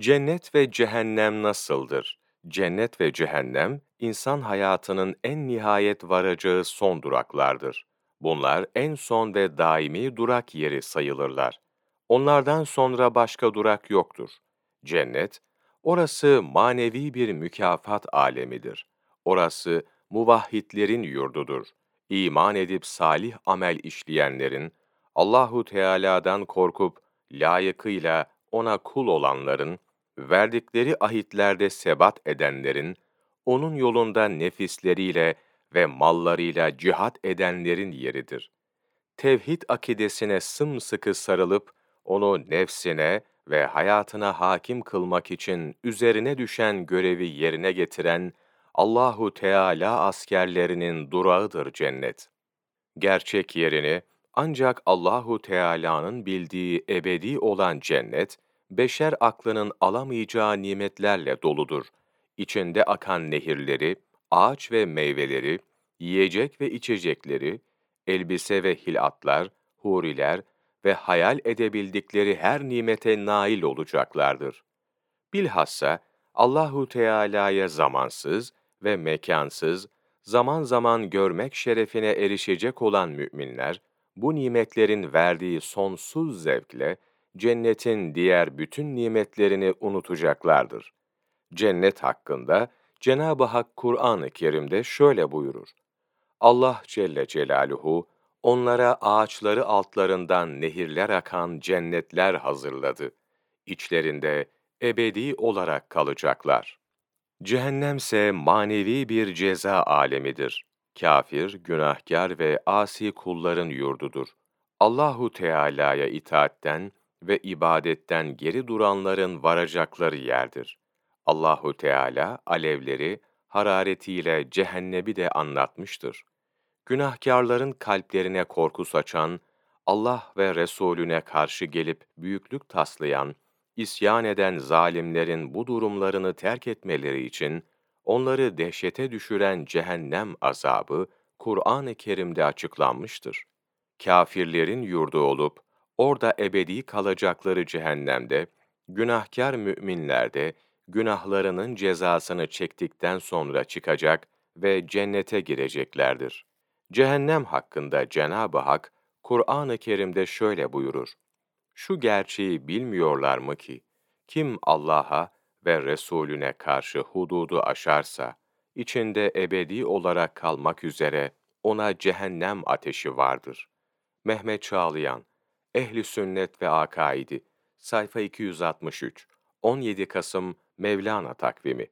Cennet ve cehennem nasıldır? Cennet ve cehennem, insan hayatının en nihayet varacağı son duraklardır. Bunlar en son ve daimi durak yeri sayılırlar. Onlardan sonra başka durak yoktur. Cennet, orası manevi bir mükafat alemidir. Orası muvahhidlerin yurdudur. İman edip salih amel işleyenlerin, Allahu Teala'dan korkup layıkıyla ona kul olanların, verdikleri ahitlerde sebat edenlerin, onun yolunda nefisleriyle ve mallarıyla cihat edenlerin yeridir. Tevhid akidesine sımsıkı sarılıp, onu nefsine ve hayatına hakim kılmak için üzerine düşen görevi yerine getiren Allahu Teala askerlerinin durağıdır cennet. Gerçek yerini ancak Allahu Teala'nın bildiği ebedi olan cennet, beşer aklının alamayacağı nimetlerle doludur. İçinde akan nehirleri, ağaç ve meyveleri, yiyecek ve içecekleri, elbise ve hilatlar, huriler ve hayal edebildikleri her nimete nail olacaklardır. Bilhassa Allahu Teala'ya zamansız ve mekansız, zaman zaman görmek şerefine erişecek olan müminler, bu nimetlerin verdiği sonsuz zevkle, cennetin diğer bütün nimetlerini unutacaklardır. Cennet hakkında Cenab-ı Hak Kur'an-ı Kerim'de şöyle buyurur. Allah Celle Celaluhu, onlara ağaçları altlarından nehirler akan cennetler hazırladı. İçlerinde ebedi olarak kalacaklar. Cehennemse manevi bir ceza alemidir. Kafir, günahkar ve asi kulların yurdudur. Allahu Teala'ya itaatten ve ibadetten geri duranların varacakları yerdir. Allahu Teala alevleri hararetiyle cehennemi de anlatmıştır. Günahkarların kalplerine korku saçan, Allah ve Resulüne karşı gelip büyüklük taslayan, isyan eden zalimlerin bu durumlarını terk etmeleri için onları dehşete düşüren cehennem azabı Kur'an-ı Kerim'de açıklanmıştır. Kafirlerin yurdu olup orada ebedi kalacakları cehennemde günahkar müminler de günahlarının cezasını çektikten sonra çıkacak ve cennete gireceklerdir. Cehennem hakkında Cenab-ı Hak Kur'an-ı Kerim'de şöyle buyurur: Şu gerçeği bilmiyorlar mı ki kim Allah'a ve Resulüne karşı hududu aşarsa içinde ebedi olarak kalmak üzere ona cehennem ateşi vardır. Mehmet Çağlayan, Ehli Sünnet ve Akaidi, sayfa 263, 17 Kasım Mevlana takvimi